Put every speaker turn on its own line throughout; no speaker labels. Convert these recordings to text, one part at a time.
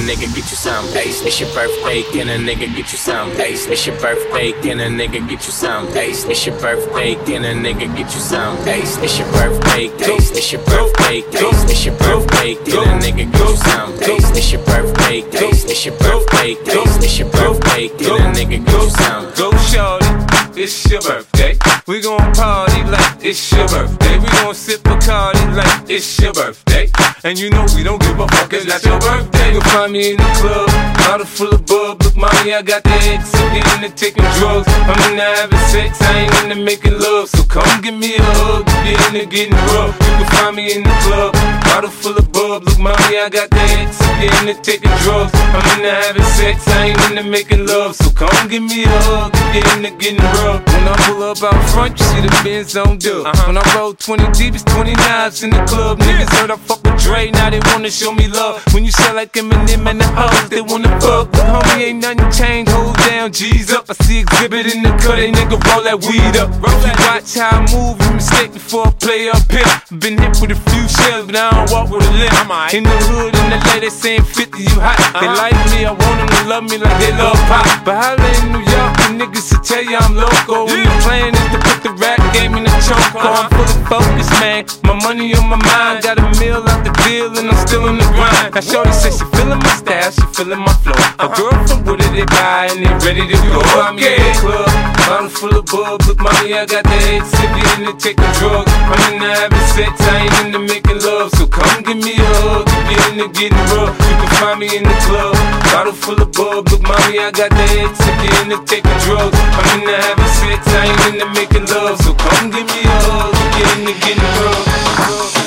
nigga get you some? Hey, it's your birthday, can a nigga get you some? Hey, it's your birthday, can a nigga get you some? Hey, it's your birthday, can a nigga get you some? Hey, it's your birthday, it's your birthday, it's your birthday, can a nigga get you some? Hey, it's your birthday, it's your birthday, it's your birthday, can a nigga get you some?
Go shorty, it's your birthday. We gon' party like it's your birthday. We gon' sip a party like it's your birthday. And you know we don't give a fuck, it's not your birthday. You'll find me in the club, bottle full of bub. Look, mommy, I got the X, I'm into taking drugs. I'm into having sex, I ain't into making love. So come give me a hug, get into getting rough. You can find me in the club, bottle full of bub. Look, mommy, I got the X, I'm into taking drugs. I'm into having sex, I ain't into making love. So come give me a hug, get into getting rough. When I pull up out front, you see the Benz on dub. Uh-huh. When I roll 20 deep, it's 20 knives in the club. Niggas heard I fuck with Dre, now they wanna show me love. When you sell like Eminem and the hoes, they wanna fuck. But homie, ain't nothing changed, hold down, G's up. I see exhibit in the cut, they nigga roll that weed up. Roll that watch how I move, you mistake before I play up here. Been hit with a few shells, but I don't walk with a limp. In the hood, in the LA, they saying 50, you hot. They uh-huh. like me, I want them to love me like they love pop. But holla in New York, the niggas will tell you I'm local. When the plan is to put the rap game in the choke. I'm fully focused, man. My money on my mind, got a meal out the deal, and I'm still in the grind. Now, Shorty says she feeling my style, she feeling my flow. A girl from Wooded, they buy, and they ready to go. I'm in the club, bottle full of bub. Look, mommy, I got the head sippy into taking drugs. I'm in the having sex, I ain't into making love. So come give me a hug, get into getting rough. You can find me in the club, bottle full of bub. Look, mommy, I got the head sippy into taking drugs. I'm in the having sex, I ain't into making love. So come give me a hug, get into getting rough.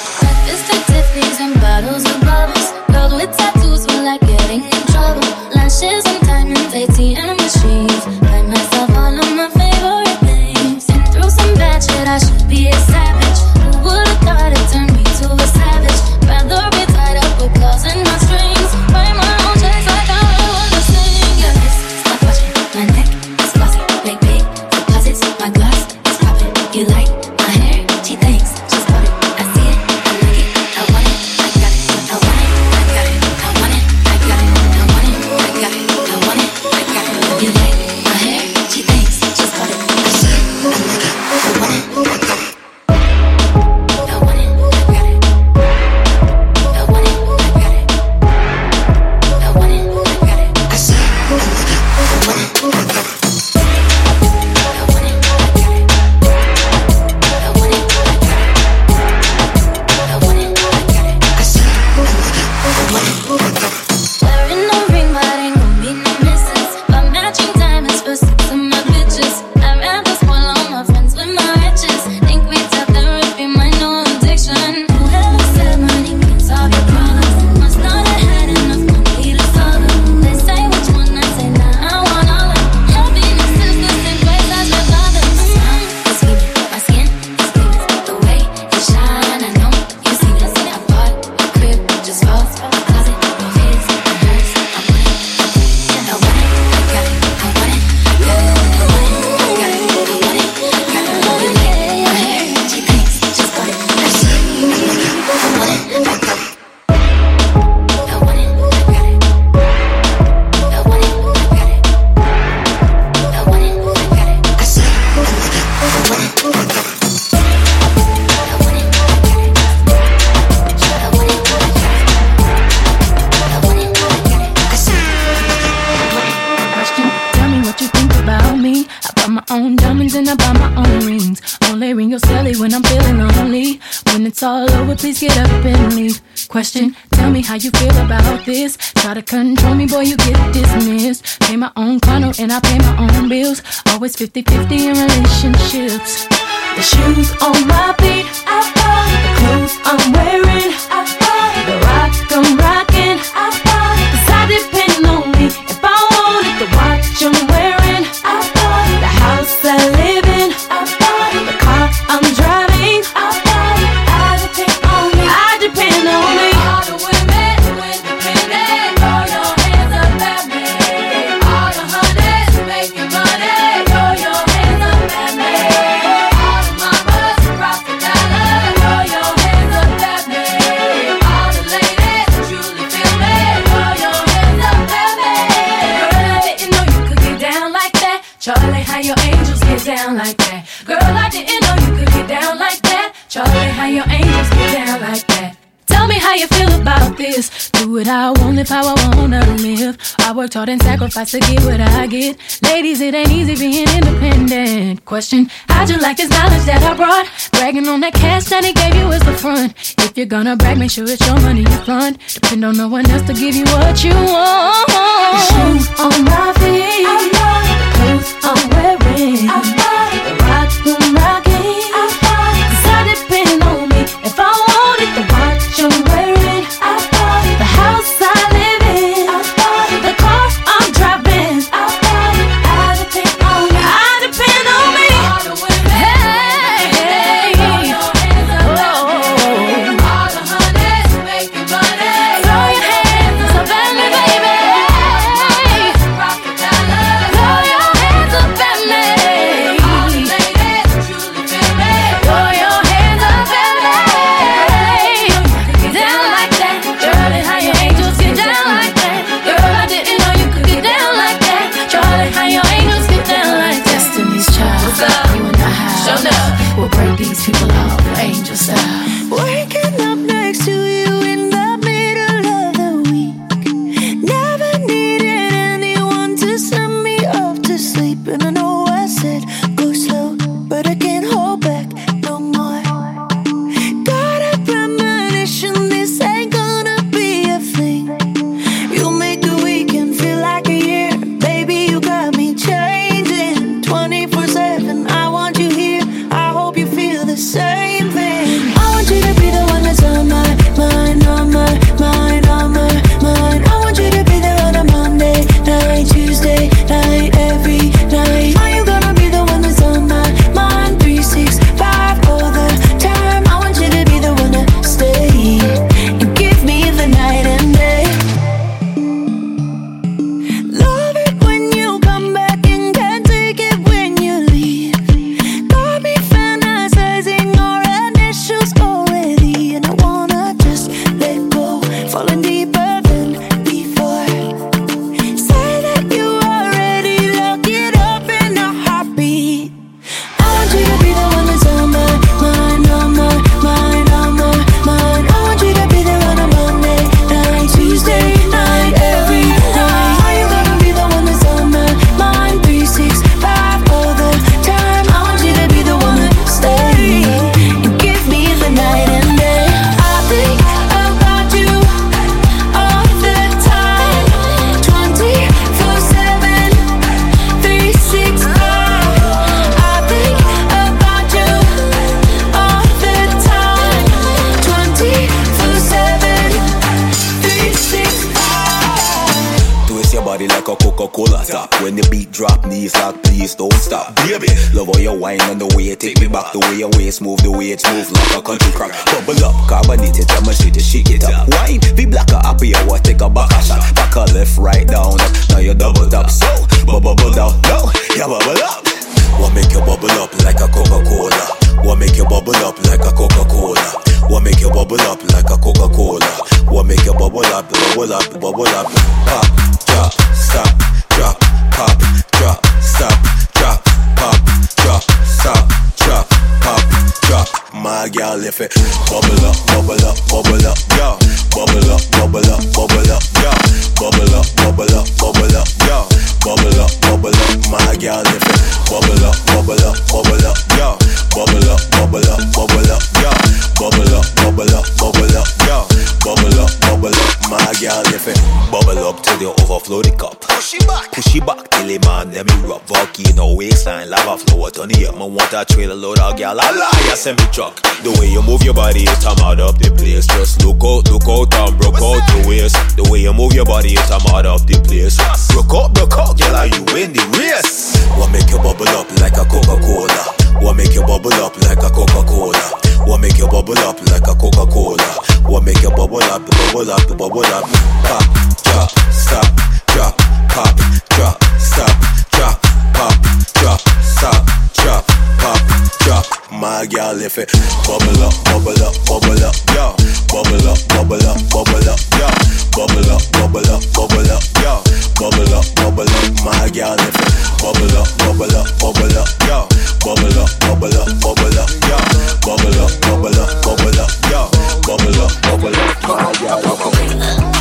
When it's all over, please get up and leave. Question, tell me how you feel about this. Try to control me, boy, you get dismissed. Pay my own condo and I pay my own bills. Always 50 50 in relationships. The shoes on my feet, I bought. The clothes I'm wearing, I
what I want, live how I wanna live. I worked hard and sacrificed to get what I get. Ladies, it ain't easy being independent. Question, how'd you like this knowledge that I brought? Bragging on that cash that he gave you is the front. If you're gonna brag, make sure it's your money you front. Depend on no one else to give you what you want. Shoes on my feet, the clothes I'm wearing, the girl if it. Bubble up.
Send me truck. The way you move your body, it I'm out up the place. Just look out, look out, and broke out the waist. The way you move your body, it I'm out up the place. Broke out, broke out, girl, are you win the race? What make you bubble up like a Coca Cola? What make you bubble up like a Coca Cola? What make you bubble up like a Coca Cola? What make you bubble up, bubble up, bubble up? Pop, drop, stop, drop, pop, drop, my gal if it bubble up, bubble up, bubble up, yo. Bubble up, bubble up, bubble up, yo. Bubble up, bubble up, bubble up, yo. Bubble up, bubble up, my gal if it bubble up, bubble up, bubble up, yo. Bubble up, bubble up, bubble up, yo. Bubble up, bubble up, bubble up, yo. Bubble up, bubble up, my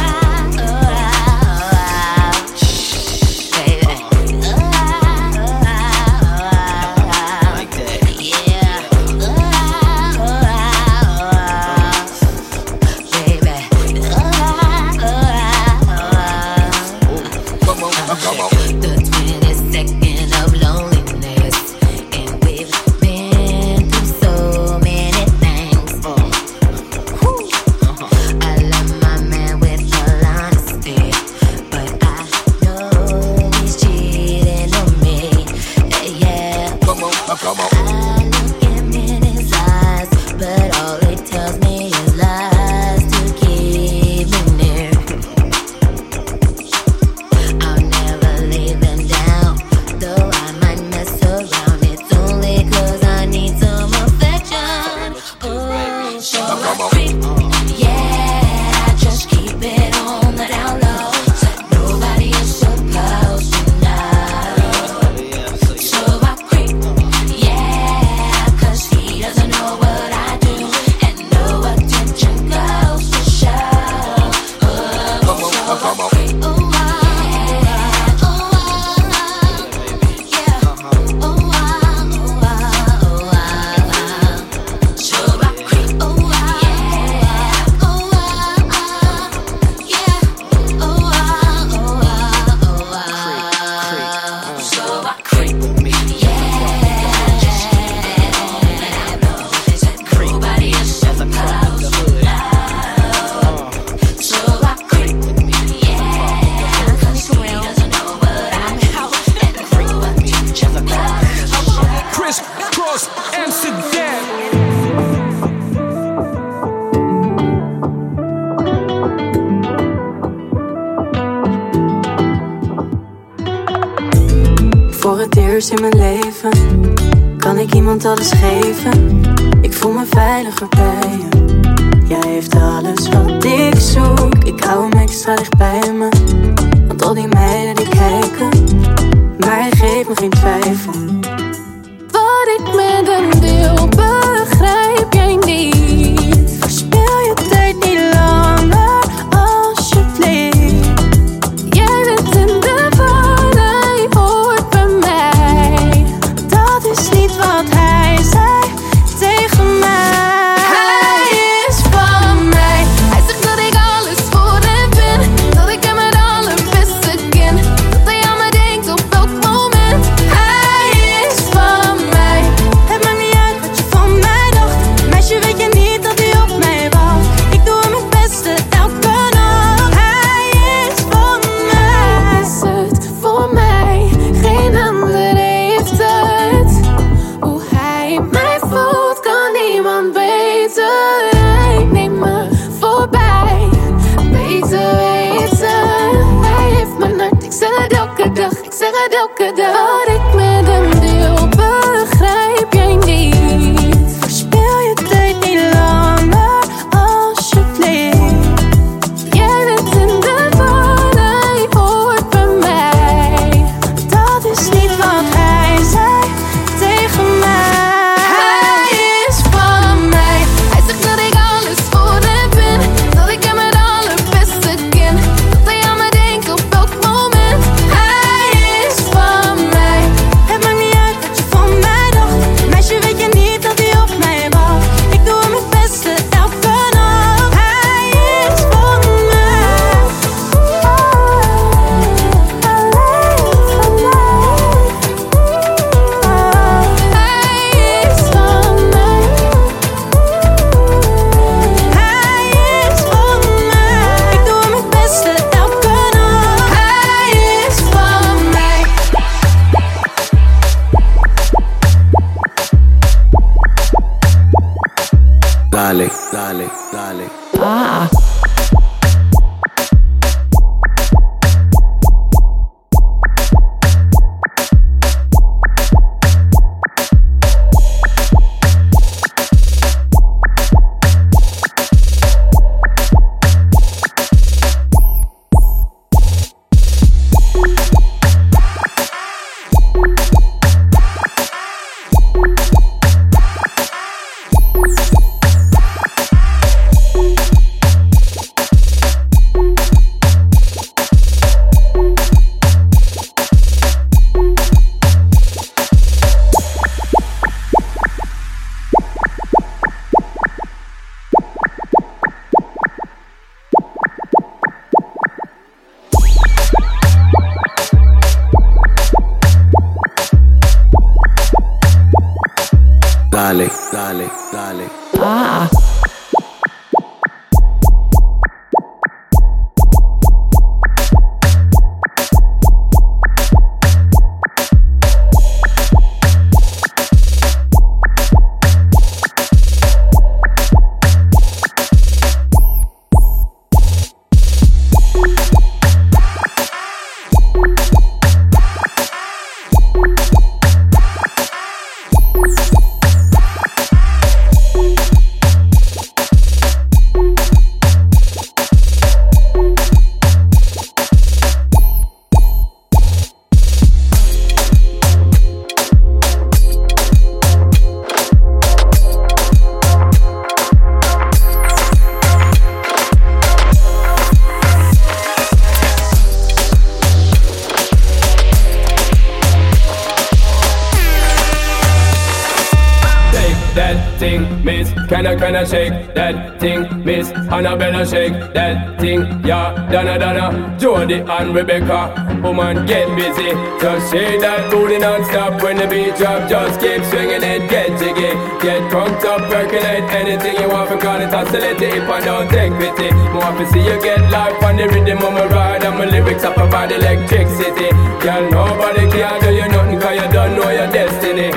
iemand alles geven. Ik voel me veiliger bij je. Jij heeft dokada. Oh. Gal.
thing, miss. Can I, can I shake that thing, miss? Annabella shake that thing, yeah. Donna, Donna, Jody and Rebecca. Woman, get busy. Just shake that booty non-stop when the beat drop. Just keep swinging it, get jiggy. Get crunked up, percolate anything you want for call it oscillate if I don't take pity. More to see you get life on the rhythm of my ride and my lyrics up about electricity. Girl, nobody can do you nothing cause you don't know your destiny.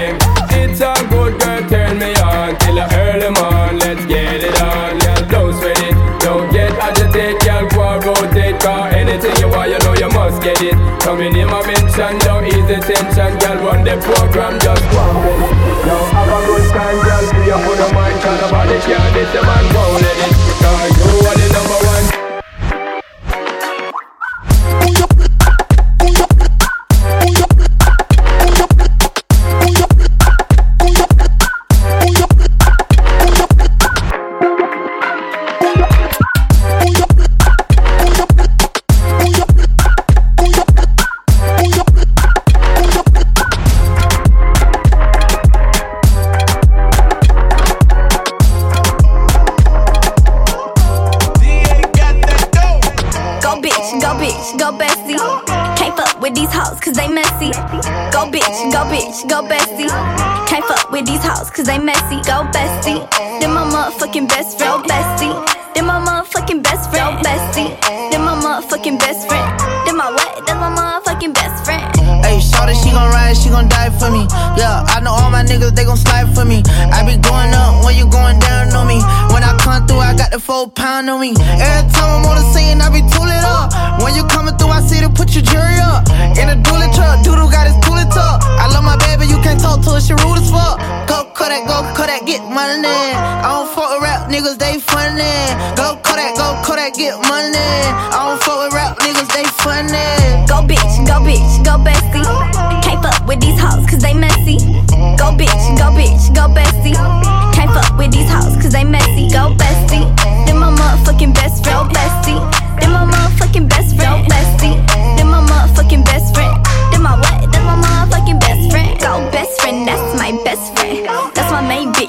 thing. It's a good girl, turn me on till the early morning. Let's get it on, girl. Don't sweat it, don't get agitated, girl. Go on, rotate, car. Anything you want, you know you must get it. Coming in my mention, don't ease the tension, girl. Run the program, just go on with it. Now have a good time, girl. Free up on the mind, try to body, girl. This the man, go let it. Cause you are the number Get money. I don't fuck with rap niggas, they funny. Go Kodak, go Kodak, get money. I don't fuck with rap niggas, they funny. Go bitch, go bitch, go bestie. Can't fuck with these hoes, cause they messy. Go bitch, go bitch, go bestie. Can't fuck with these hoes, cause they messy. Go bestie. Then my motherfucking best, friend, bestie.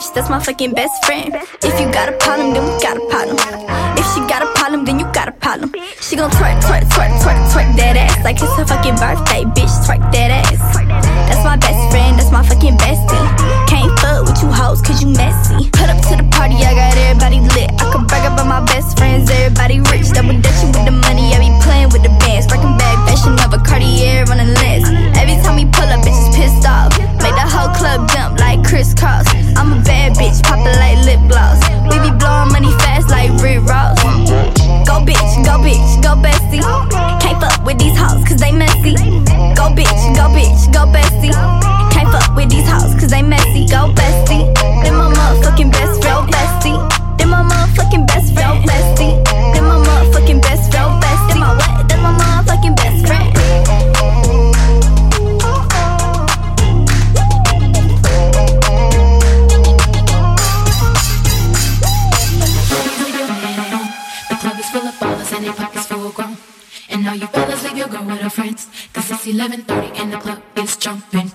Yo. fucking best friend. If you got a problem, then we got a
problem. If she got a problem, then you got a problem. She gon' twerk, twerk, twerk, twerk, twerk that ass like it's her fucking birthday, bitch. Twerk that ass. That's my best friend, that's my fucking bestie. Can't fuck with you hoes, cause you messy. Put up to the party, I got everybody lit. I could brag about my best friends, everybody rich. Double
dutching with the
money, I be playing with
the bands. Breaking back, fashion of a Cartier on the list. Every time we pull up, bitches pissed off. Make the whole club jump like crisscross. These hoes cause they messy. Go bestie. Then my motherfucking best friend, bestie. Then my motherfucking best friend, bestie. Then my motherfucking best friend, bestie. Then my what? Then my motherfucking best friend. and their pockets full of grown. And all you fellas leave your girl with her friends. Cause it's 11.30 and the club is jumping.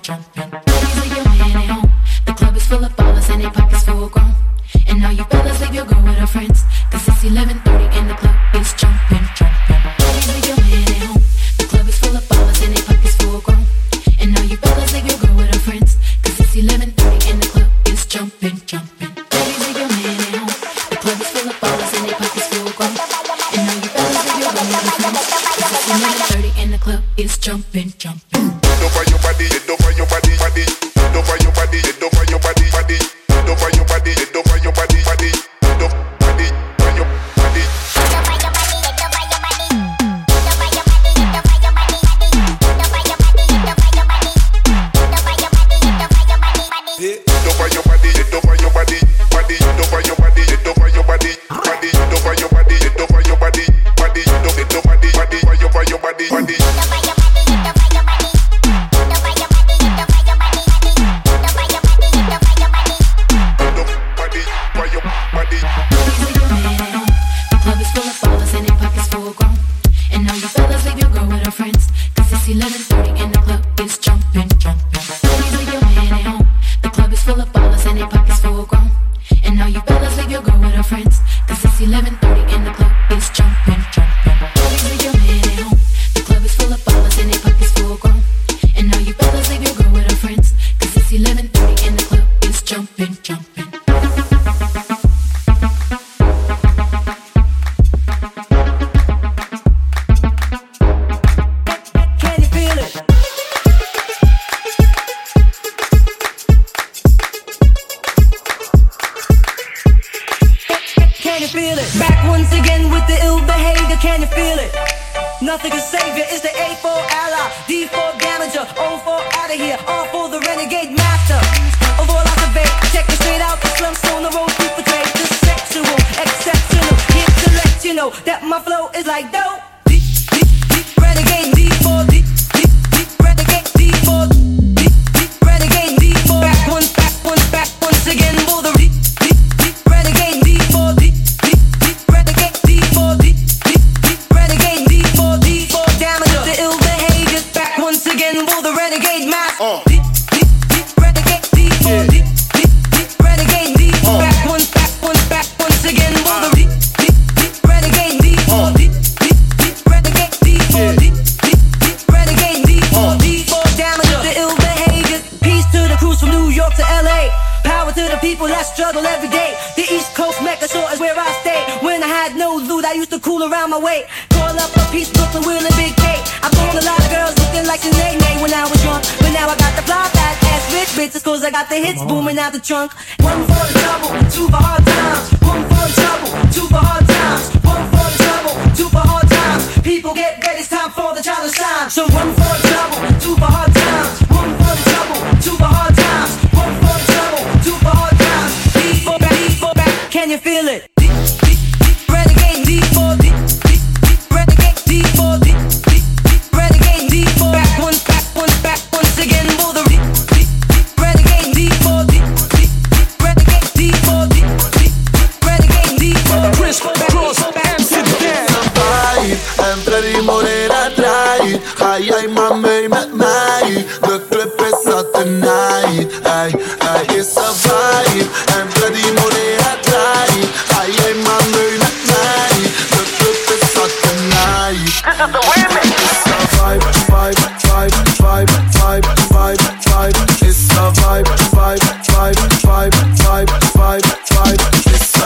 pictures cause I got the hits booming out the trunk. One for the trouble, two for hard times. One for the trouble, two for hard times. One for the trouble, two for hard times. People get ready, it's time for the child to shine. So one for the trouble, two for hard times.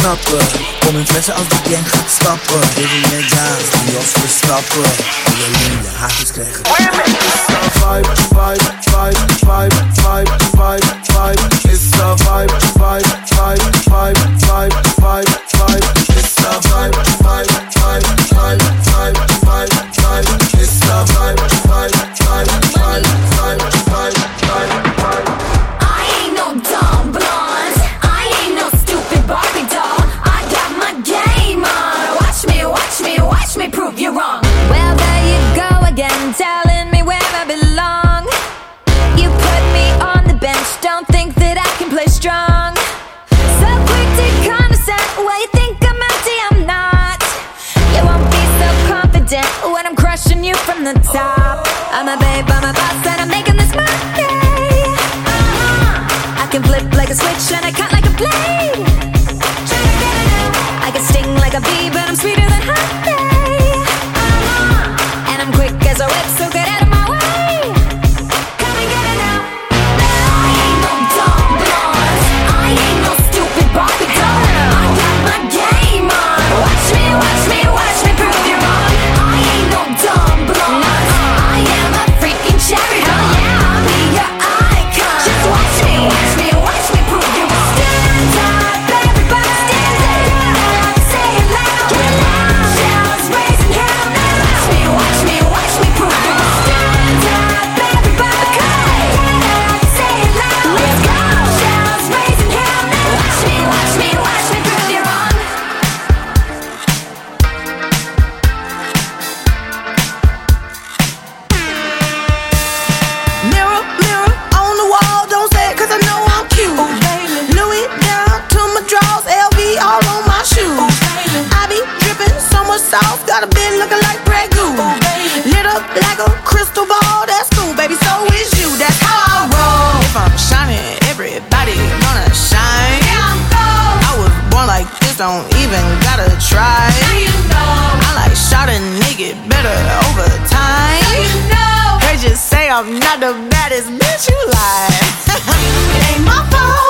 knappen Kom in flessen als de gang gaat stappen. Baby, jij ja, die als we stappen. Alleen de haakjes krijgen.
the top. I'm a babe, I'm a boss, and I'm making this my day. Uh-huh. I can flip like a switch and I cut like a blade. I'm
not the baddest bitch you like. it ain't my fault.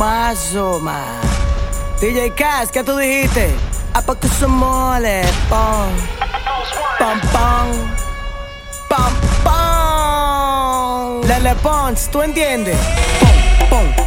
más Zoma. DJ Cass, ¿qué tú dijiste? Ah, A poco mole, pom. Pom, pom. Pom. Lele Pons, ¿tú entiendes? Pom, pom.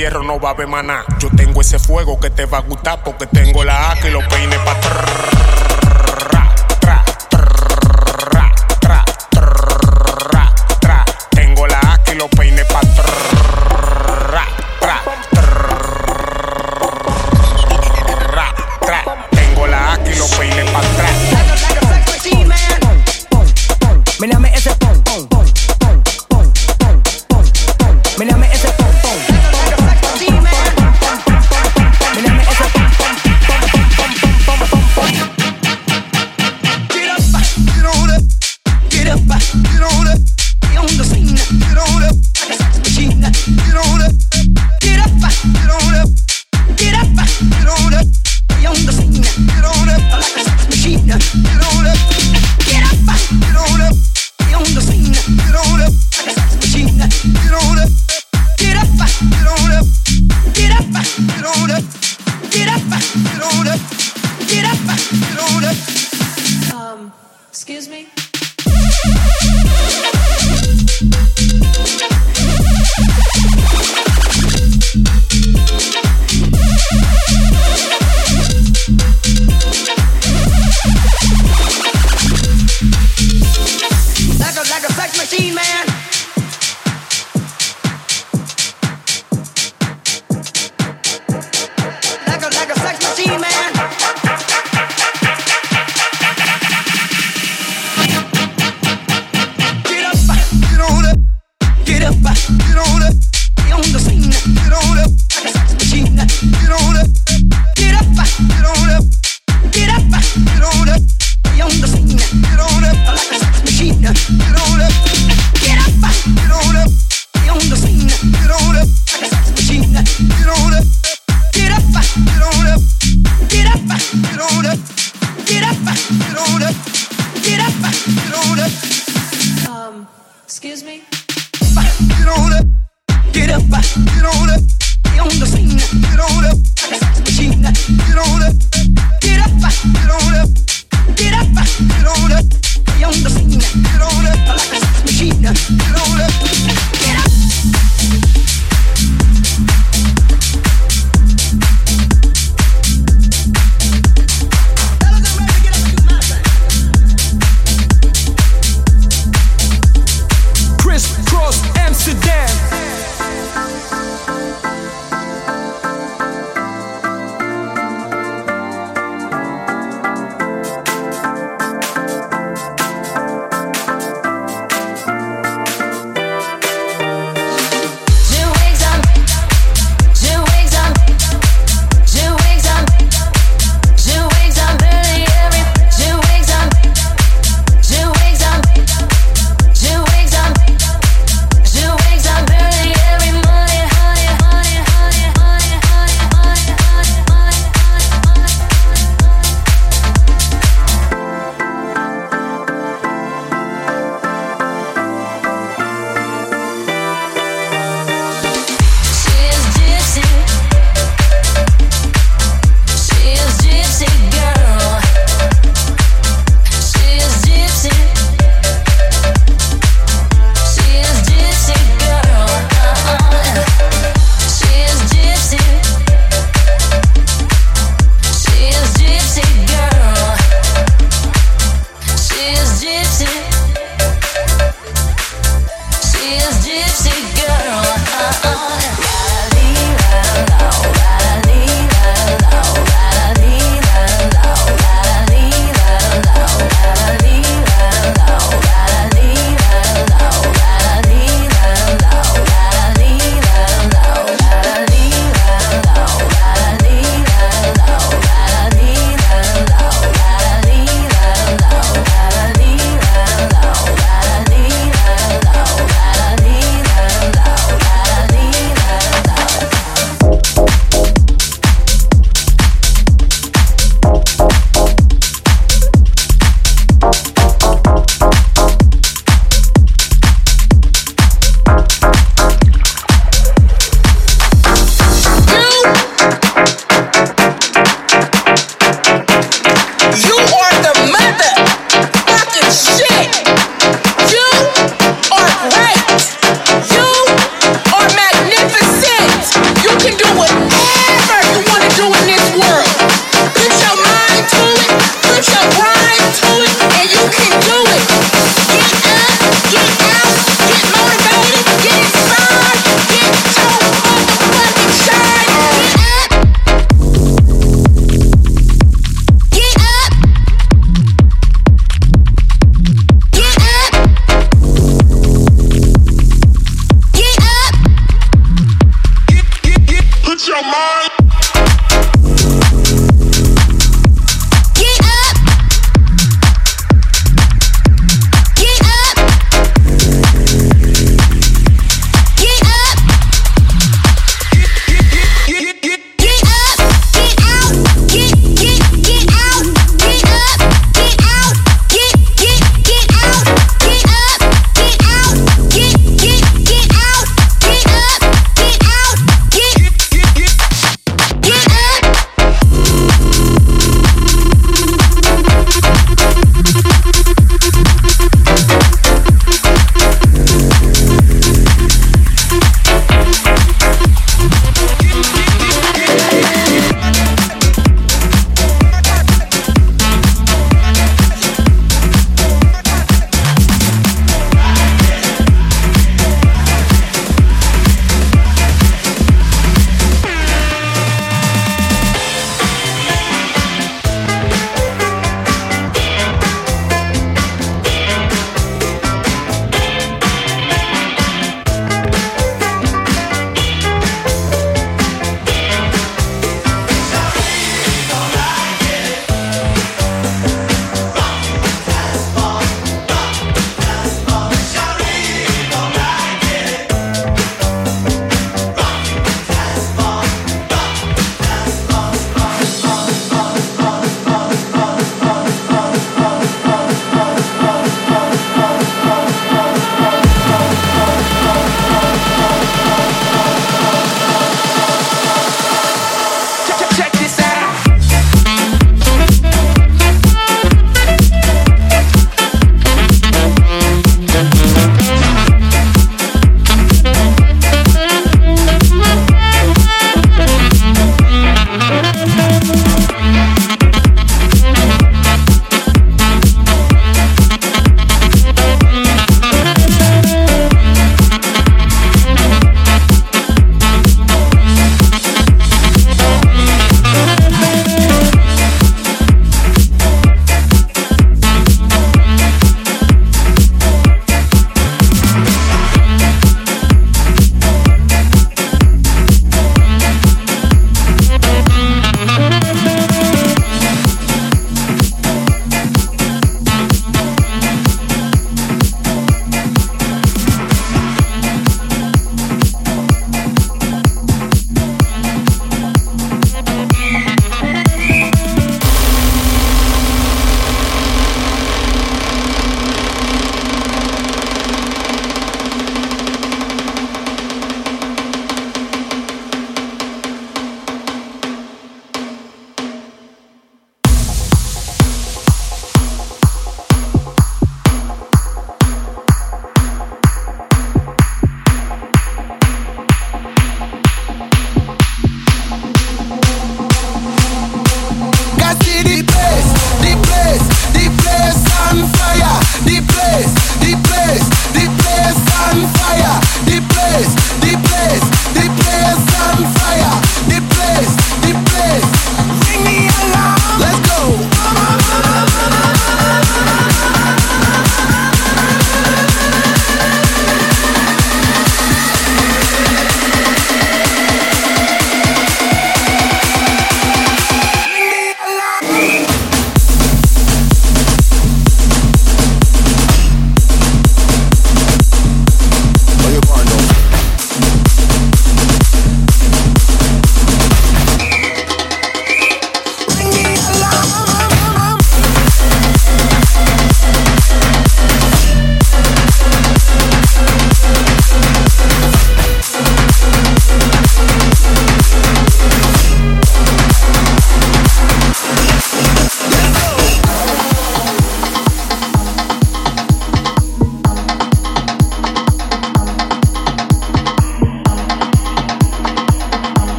Entierro, no va a haber maná.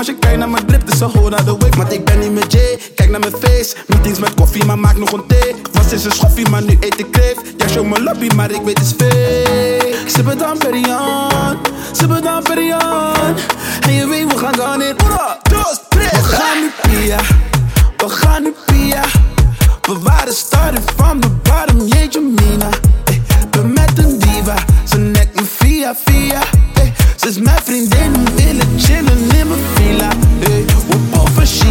als je kijkt naar mijn drip, dus ze hoor naar de week, Want ik ben niet met J, kijk naar mijn face. Meetings met koffie, maar maak nog een thee. Was is een schoffie, maar nu eet ik kreef. Ja, show mijn lobby, maar ik weet het is fake. Sip het dan perian, ze bedankt dan perian. En je weet, we gaan dan in. Oera, dos, tres. We gaan nu pia, we gaan nu pia. We waren starting from the bottom, jeetje mina. Hey, eh, ben met een diva, ze nek me via via. Hey, ze is mijn vriendin,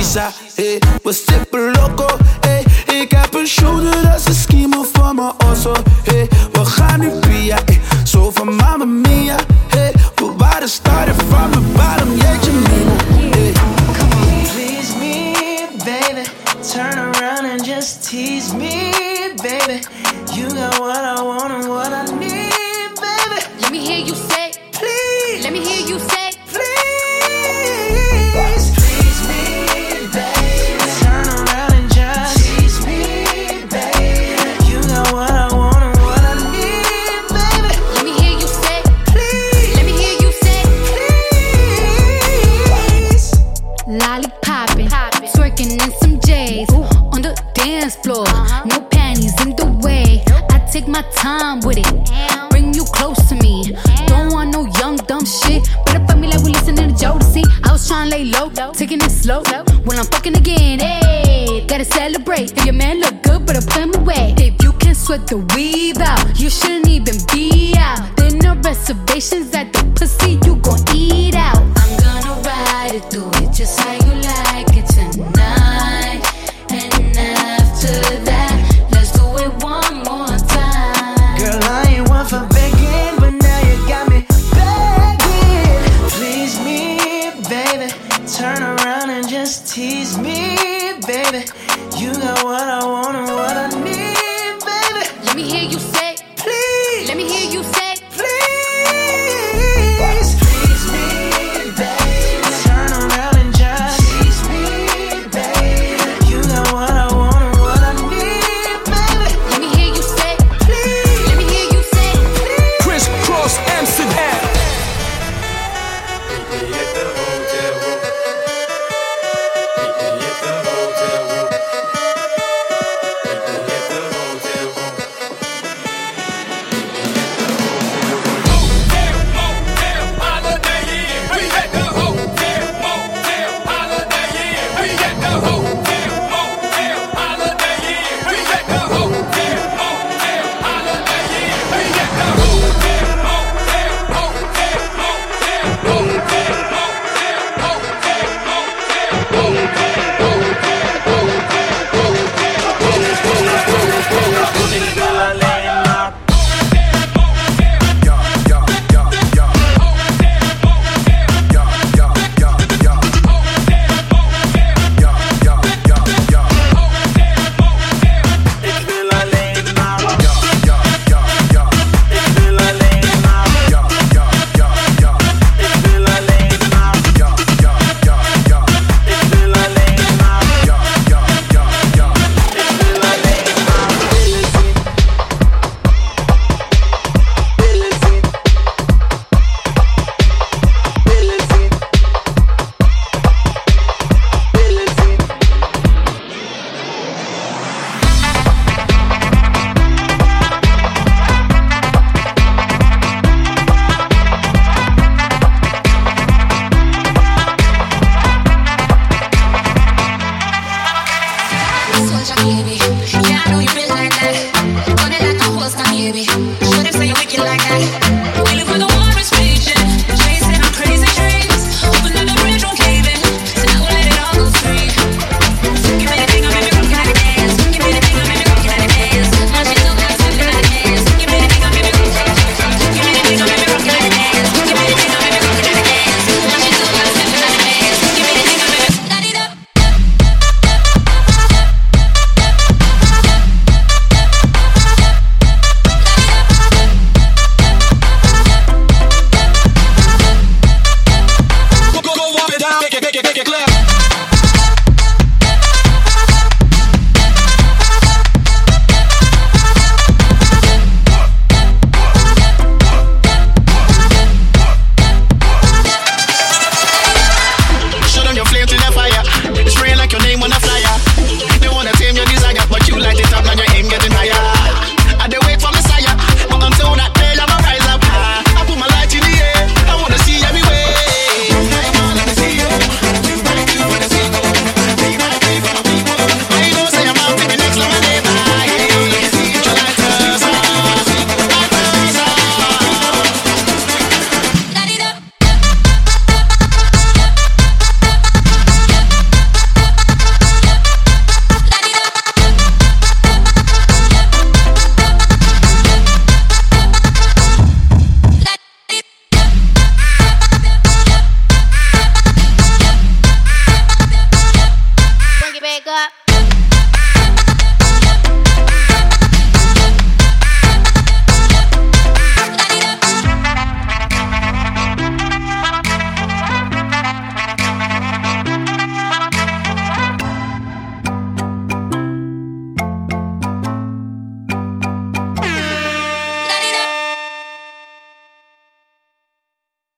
ça, hey. We stippen loco, hey. Ik heb een shoulder, dat is een schema van
also. better celebrate. If your man look good, but I put him away. If you can sweat the weave out, you shouldn't even be out. There no reservations at the pussy, you gon' eat out.